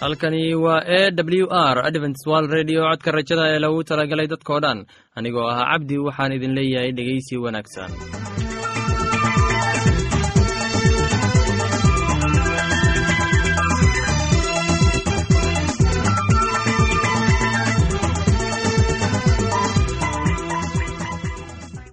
halkani waa e w r adventswal redio codka rajada ee lagu talagalay dadkoo dhan. Anigoo ah cabdi waxaan idin leeyahay dhegeysi wanaagsan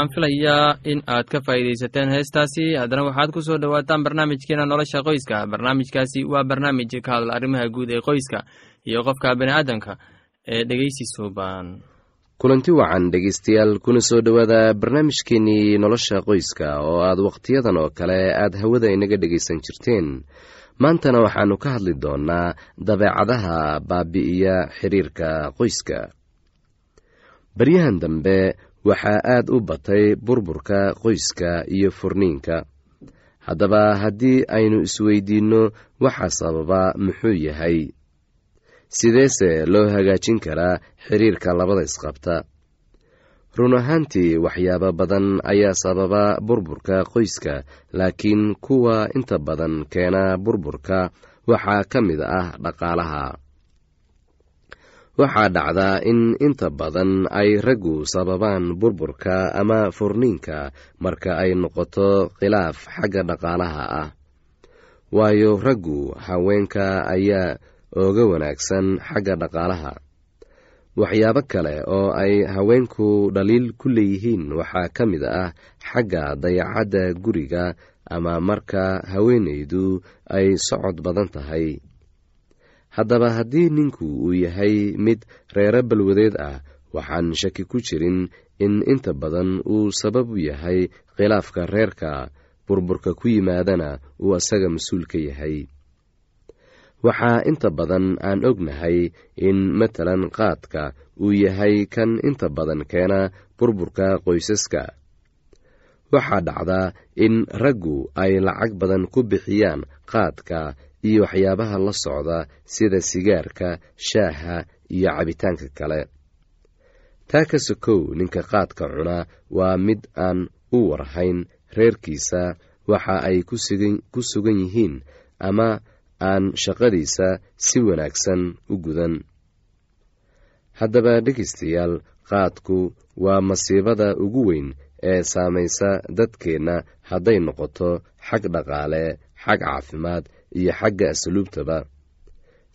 waxaan filayaa in aad ka faa'iidaysateen heestaasi. Haddana waxaad ku soo dhowaataan barnaamijkeena nolosha qoyska. Barnaamijkaasi waa barnaamij ka hadla arrimaha guud ee qoyska iyo qofka bini'aadamka ee dhegeysi suuban kulanti wacan dhegeystayaal kuna soo dhowaada barnaamijkeenii nolosha qoyska oo aad wakhtiyadan oo kale aad hawada inaga dhegaysan jirteen. Maantana waxaannu ka hadli doonnaa dabeecadaha baabi'iya xiriirka qoyska. Baryahan dambe waxaa aad u batay burburka qoyska iyo furniinka. Haddaba haddii aynu isweydiinno waxa sababa muxuu yahay? Sideese loo hagaajin karaa xiriirka labada isqabta? Run ahaantii waxyaabo badan ayaa sababa burburka qoyska laakiin kuwa inta badan keena burburka waxaa ka mid ah dhaqaalaha waxaa dhacdaa in inta badan ay raggu sababaan burburka ama furniinka marka ay noqoto khilaaf xagga dhaqaalaha ah. Waayo raggu haweenka ayaa ooga wanaagsan xagga dhaqaalaha. Waxyaabo kale oo ay haweenku dhaliil ku leeyihiin waxaa ka mid ah xagga dayacadda guriga ama marka haweenaydu ay socod badan tahay haddaba haddii ninku uu yahay mid reero balwadeed ah waxaan shaki ku jirin in inta badan uu sabab u yahay khilaafka reerka burburka ku yimaadana uu asaga mas'uul ka yahay. Waxaa inta badan aan ognahay in matalan qaadka uu yahay kan inta badan keena burburka qoysaska. Waxaa dhacdaa in raggu ay lacag badan ku bixiyaan qaadka iyo waxyaabaha la socda sida sigaarka shaaha iyo cabitaanka kale. Taa ka sokow ninka qaadka cuna waa mid aan u warhayn reerkiisa. Waxa ay ku sugan yihiin ama aan shaqadiisa si wanaagsan u gudan. Haddaba dhegaystayaal qaadku waa masiibada ugu weyn ee saamaysa dadkeenna hadday noqoto xag dhaqaale xag caafimaad iyo xagga asluubtaba.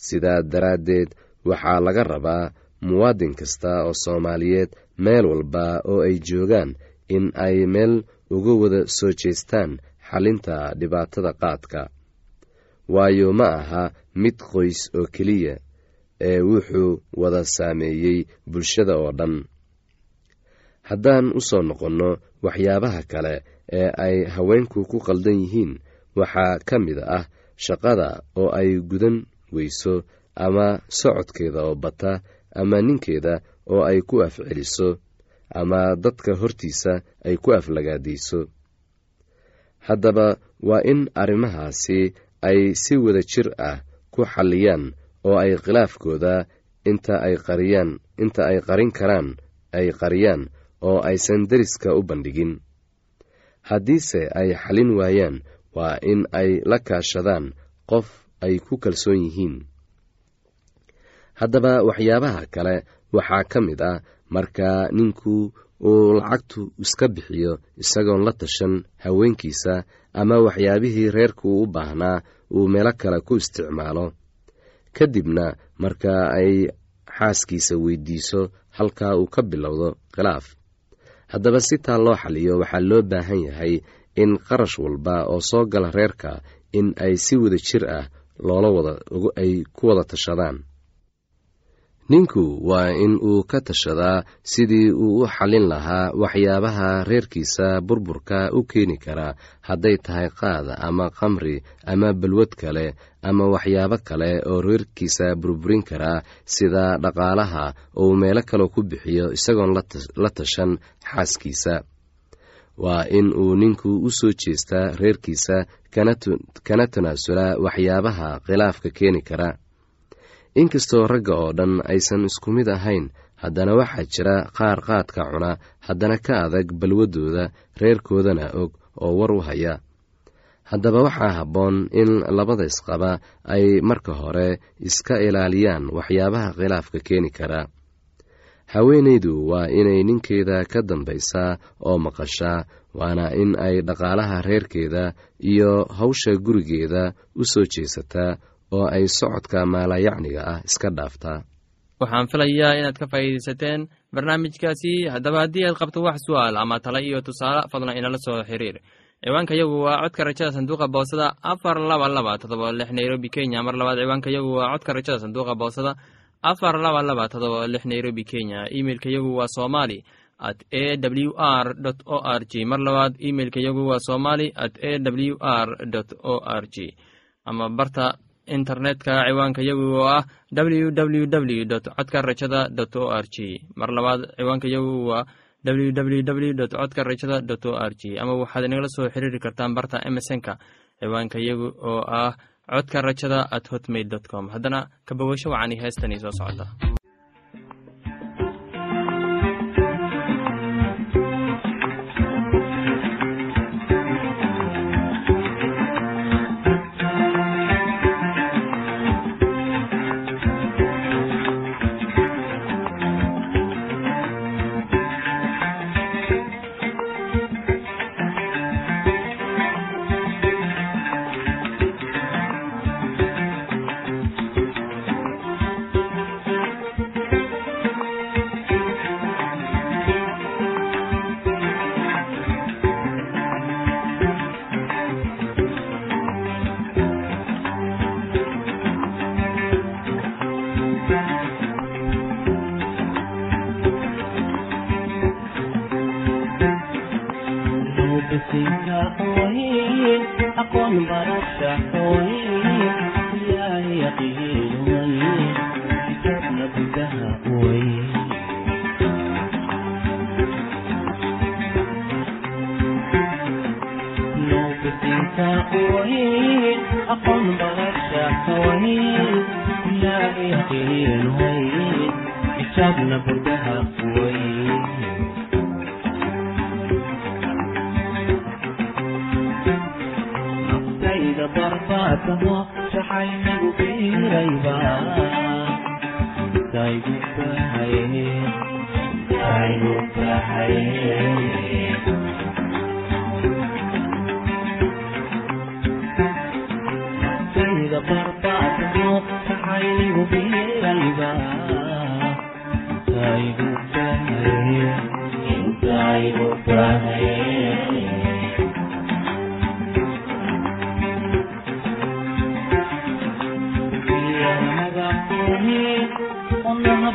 Sidaa daraaddeed waxaa laga rabaa muwaadin kasta oo soomaaliyeed meel walba oo ay joogaan in ay meel uga wada soo jeestaan xalinta dhibaatada qaadka. Waayo ma aha mid qoys oo keliya ee wuxuu wada saameeyey bulshada oo dhan. Haddaan u soo noqonno waxyaabaha kale ee ay haweenku ku qaldan yihiin waxaa ka mid ah shaqada oo ay gudan weyso ama socodkeeda oo bata ama ninkeeda oo ay ku afceliso ama dadka hortiisa ay ku aflagaadayso. Haddaba waa in arrimahaasi ay si wada jir ah ku xalliyaan oo ay khilaafkooda inta ay qariyaan inta ay qarin karaan ay qariyaan oo aysan deriska u bandhigin. Haddiise ay xallin waayaan waa in ay la kaashadaan qof ay ku kalsoon yihiin. Haddaba waxyaabaha kale waxaa ka mid ah marka ninku uu lacagtu iska bixiyo isagoon la tashan haweenkiisa ama waxyaabihii reerku u baahnaa uu meelo kale ku isticmaalo. Kadibna marka ay xaaskiisa weydiiso halkaa uu ka bilowdo khilaaf. Haddaba si taa loo xaliyo waxaa loo baahan yahay in qarash walba oo soo gala reerka in ay si wada jir ah loola wada ay ku wada tashadaan. Ninku waa in uu ka tashadaa sidii uu u xallin lahaa waxyaabaha reerkiisa burburka u keeni karaa hadday tahay qaad ama khamri ama balwad kale ama waxyaabo kale oo reerkiisa burburin karaa sida dhaqaalaha ou meelo kale ku bixiyo isagoon la tashan xaaskiisa waa in uu ninku u soo jeestaa reerkiisa kana tanaasulaa waxyaabaha khilaafka keeni kara. Inkastoo ragga oo dhan aysan isku mid ahayn haddana waxaa jira qaar qaadka cuna haddana ka adag balwaddooda reerkoodana og oo war u haya. Haddaba waxaa habboon in labada isqaba ay marka hore iska ilaaliyaan waxyaabaha khilaafka keeni kara haweenaydu waa inay ninkeeda ka dambaysaa oo maqashaa waana in ay dhaqaalaha reerkeeda iyo hawsha gurigeeda u soo jeesataa oo ay socodka maalayacniga ah iska dhaaftaa. Waxaan filayaa inaad ka faa'iidaysateen barnaamijkaasi. Haddaba haddii aad qabto wax su'aal ama tala iyo tusaale fadlan inala soo xiriir. Ciwaanka yagu waa codka rajada sanduuqa boosada afar laba laba todoba lix nairobi kenya. Mar labaad ciwaanka yagu waa codka rajada sanduuqa boosada afar laba laba todoba lix nairobi kenya. Imeilka yagu waa somali at a w r o r g. Mar labaad imeilka yagu waa somali at a w r o r g. Ama barta internetka ciwaanka yagu oo ah w w w dot codka rajada dot o r g. Mar labaad ciwaanka yagu waa w w w dot codka rajada dot o r g. Ama waxaad inagala soo xiriiri kartaan barta emesonka ciwaanka yagu oo ah codka rajada at hotmail com. Haddana kabawasho wacani heestanii soo socota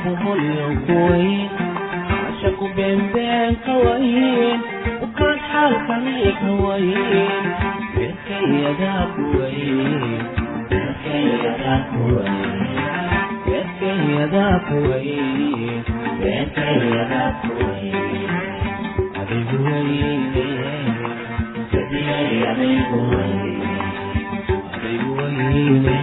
buhulyo kuweyn hasha ku beenbeenka wayn ukaad xaalkaniika wayn beerkayadaa kuweyn beerkayadaa kuweyn Thank you.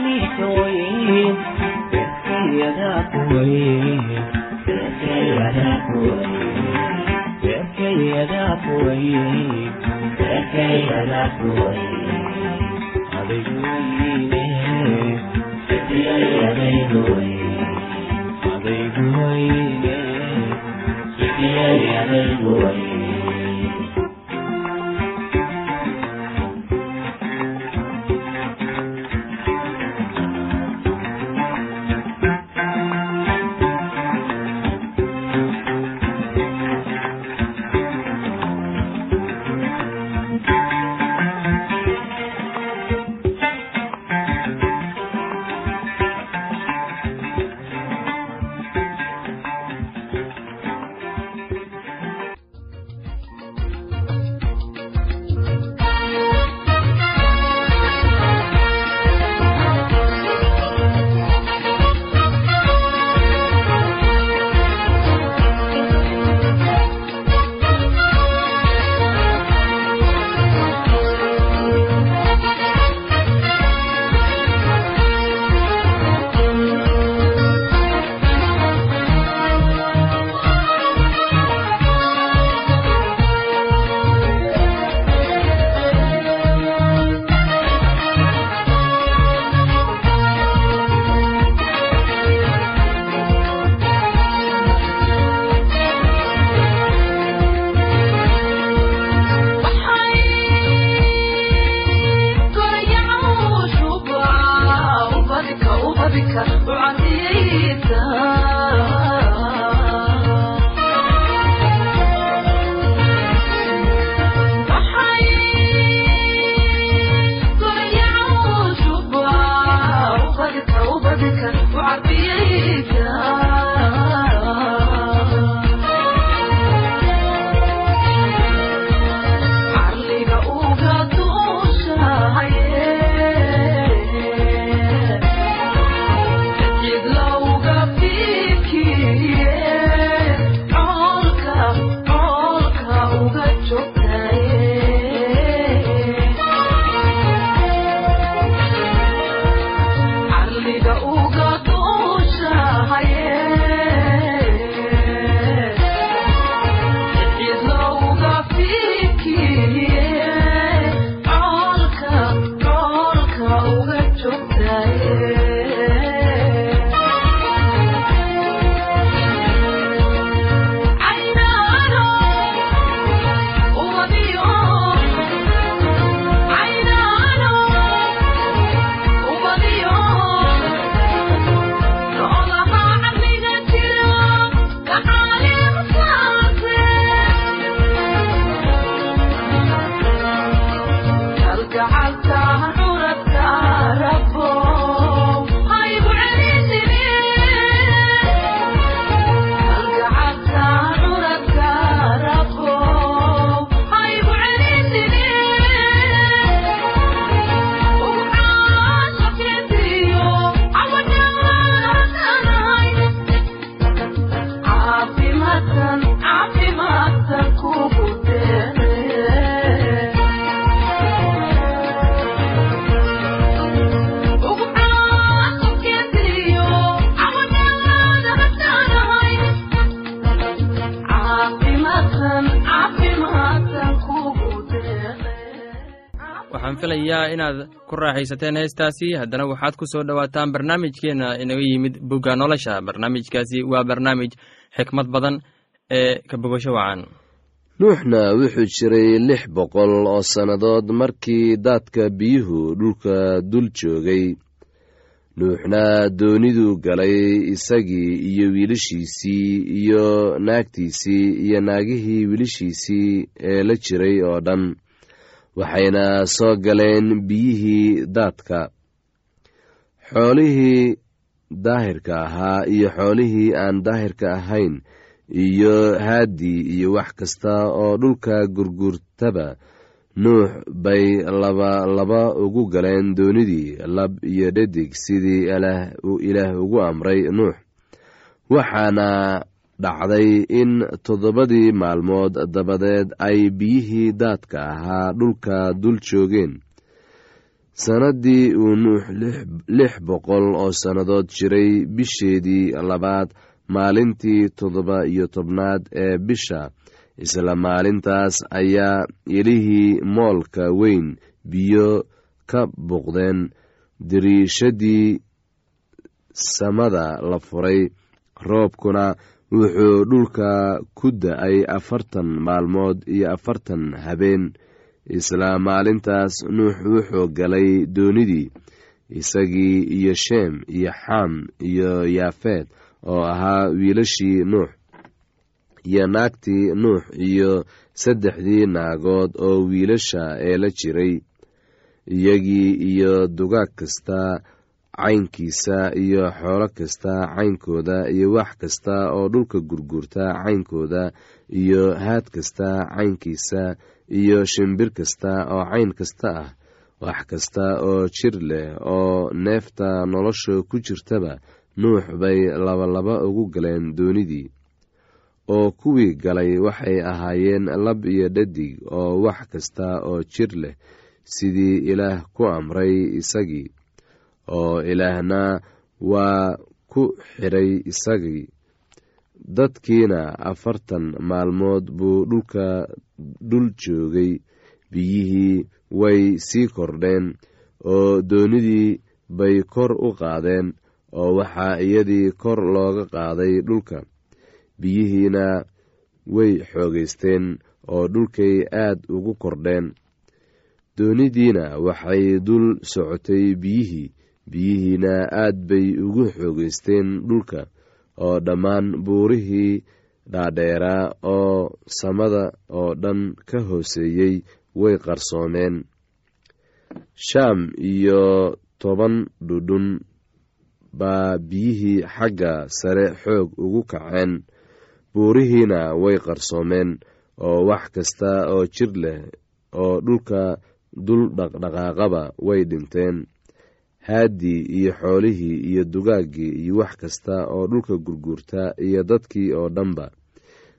Yadakoye, Yadakoye, Yadakoye, Yadakoye, Yadakoye, Yadakoye, Yadakoye, Amen. Inaad ku raaxaysateen heestaasi. Haddana waxaad ku soo dhowaataan barnaamijkeenna inaga yimid bugga nolosha. Barnaamijkaasi waa barnaamij xikmad badan ee ka wacan. Nuuxna wuxuu jiray lix boqol oo sannadood markii daadka biyuhu dhulka dul joogay. Nuuxna dooniduu galay isagii iyo wiilashiisii iyo naagtiisii iyo naagihii wiilashiisii ee la jiray oo dhan waxayna soo galeen biyihii daadka. Xoolihii daahirka ahaa iyo xoolihii aan daahirka ahayn iyo haaddii iyo wax kasta oo dhulka gurgurtaba nuux bay laba laba ugu galeen doonidii lab iyo dhadig sidii ilaah ugu amray nuux. Waxaana dhacday in toddobadii maalmood dabadeed ay biyihii daadka ahaa dhulka dul joogeen. Sannaddii uu nuux lix boqol oo sannadood jiray bisheedii labaad maalintii toddoba iyo tobnaad ee bisha isla maalintaas ayaa ilihii moolka weyn biyo ka buuqdeen. Dariishadii samada la furay roobkuna wuxuu dhulka ku da'ay afartan maalmood iyo afartan habeen. Isla maalintaas nuux wuxuu galay doonidii isagii iyo sheem iyo xam iyo yaafeed oo ahaa wiilashii nuux iyo naagtii nuux iyo saddexdii naagood oo wiilasha ee la jiray. Iyagii iyo dugaag kasta caynkiisa iyo xoolo kasta caynkooda iyo wax kasta oo dhulka gurgurta caynkooda iyo haad kasta caynkiisa iyo shimbir kasta oo cayn kasta ah wax kasta oo jir leh oo neefta nolosha ku jirtaba nuux bay labalaba ugu galeen doonidii. Oo kuwii galay waxay ahaayeen lab iyo dhadig oo wax kasta oo jir leh sidii ilaah ku amray isagii oo ilaahna waa ku xidhay isagii. Dadkiina afartan maalmood buu dhulka dul joogay. Biyihii way sii kordheen oo doonidii bay kor u qaadeen oo waxaa iyadii kor looga qaaday dhulka. Biyihiina way xoogaysteen oo dhulkay aad ugu kordheen. Doonidiina waxay dul socotay biyihii biyihiina aad bay ugu xoogaysteen dhulka oo dhammaan buurihii dhaadheeraa oo samada oo dhan ka hooseeyey way qarsoomeen. Shaam iyo toban dhudhun baa biyihii xagga sare xoog ugu kaceen. Buurihiina way qarsoomeen oo wax kasta oo jir leh oo dhulka dul dhaqdhaqaaqaba way dhinteen haaddii iyo xoolihii iyo dugaaggii iyo wax kasta oo dhulka gurguurta iyo dadkii oo dhanba.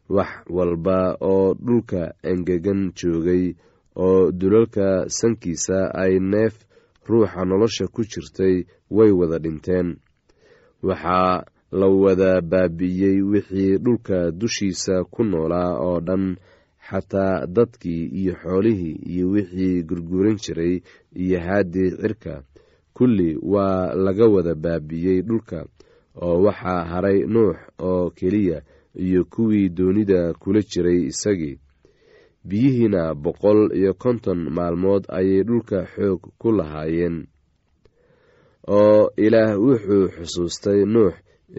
Wax walba oo dhulka engegan joogay oo dulalka sankiisa ay neef ruuxa nolosha ku jirtay way wada dhinteen. Waxaa la wada baabi'iyey wixii dhulka dushiisa ku noolaa oo dhan xataa dadkii iyo xoolihii iyo wixii gurguuran jiray iyo haaddii cirka kulli waa laga wada baabi'iyey dhulka oo waxaa haray nuux oo keliya iyo kuwii doonida kula jiray isagii. Biyihiina boqol iyo konton maalmood ayay dhulka xoog ku lahaayeen oo ilaah wuxuu xusuustay nuux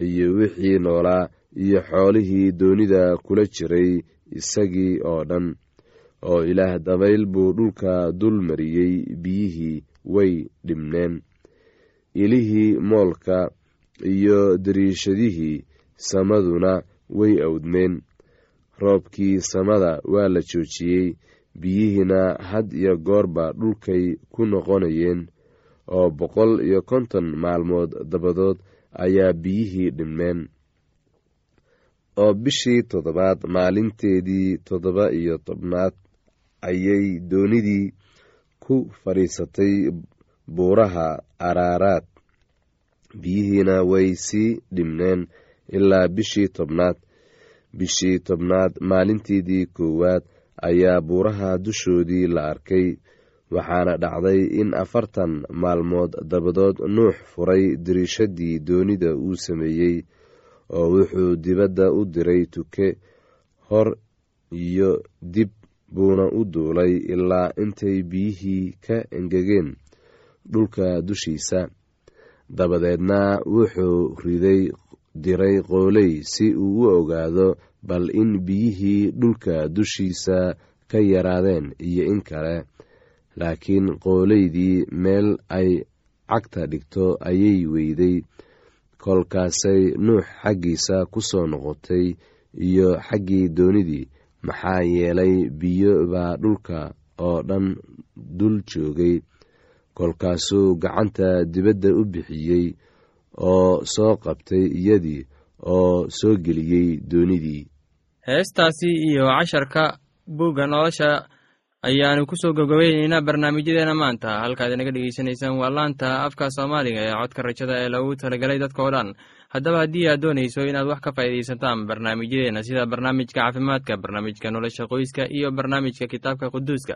iyo wixii noolaa iyo xoolihii doonida kula jiray isagii oo dhan oo ilaah dabayl buu dhulka dul mariyey biyihii way dhibneen ilihii moolka iyo dariishadihii samaduna way awdmeen. Roobkii samada waa la joojiyey biyihiina had iyo goorba dhulkay ku noqonayeen oo boqol iyo konton maalmood dabadood ayaa biyihii dhibmeen oo bishii toddobaad maalinteedii toddoba iyo tobnaad ayay doonidii ku fadhiisatay buuraha araaraad biyihiina way sii dhibneen ilaa bishii tobnaad. Bishii tobnaad maalinteedii koowaad ayaa buuraha dushoodii la arkay waxaana dhacday in afartan maalmood dabadood nuux furay diriishadii doonida uu sameeyey oo wuxuu dibadda u diray tuke hor iyo dib buuna u duulay ilaa intay biyihii ka engegeen dhulka dushiisa. Dabadeedna wuxuu riday diray qooley si uu u ogaado bal in biyihii dhulka dushiisa ka yaraadeen iyo in kale. Laakiin qooleydii meel ay cagta dhigto ayay weyday. Kolkaasay nuux xaggiisa ku soo noqotay iyo xaggii doonidii. Maxaa yeelay biyo baa dhulka oo dhan dul joogay kolkaasuu gacanta dibadda u bixiyey oo soo qabtay iyadii oo soo geliyey doonidii. Heestaasi iyo casharka buugga nolosha ayaanu ku soo gabgabayneynaa barnaamijyadeena maanta. Halkaad inaga dhegeysanaysaan waa laanta afka soomaaliga ee codka rajada ee lagu talagelay dadka oo dhan. Haddaba haddii aad doonayso inaad wax ka faa'iidaysataan barnaamijyadeena sida barnaamijka caafimaadka barnaamijka nolosha qoyska iyo barnaamijka kitaabka quduuska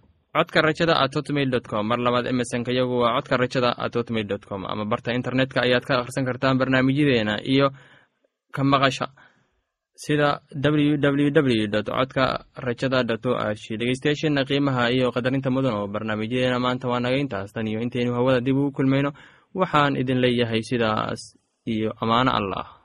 codka rajada at hotmail com. Mar labaad emesonka yagu waa codka rajada at hotmail dot com. Ama barta internetka ayaad ka akhrisan kartaan barnaamijyadeena iyo ka maqasha sida w w dot codka rajada dot o r g dhegeystayaasheena qiimaha iyo qadarinta mudan oo barnaamijyadeena maanta waa naga intaas. Tan iyo intaynu hawada dib ugu kulmayno. Waxaan idin leeyahay sidaas iyo ammaano allah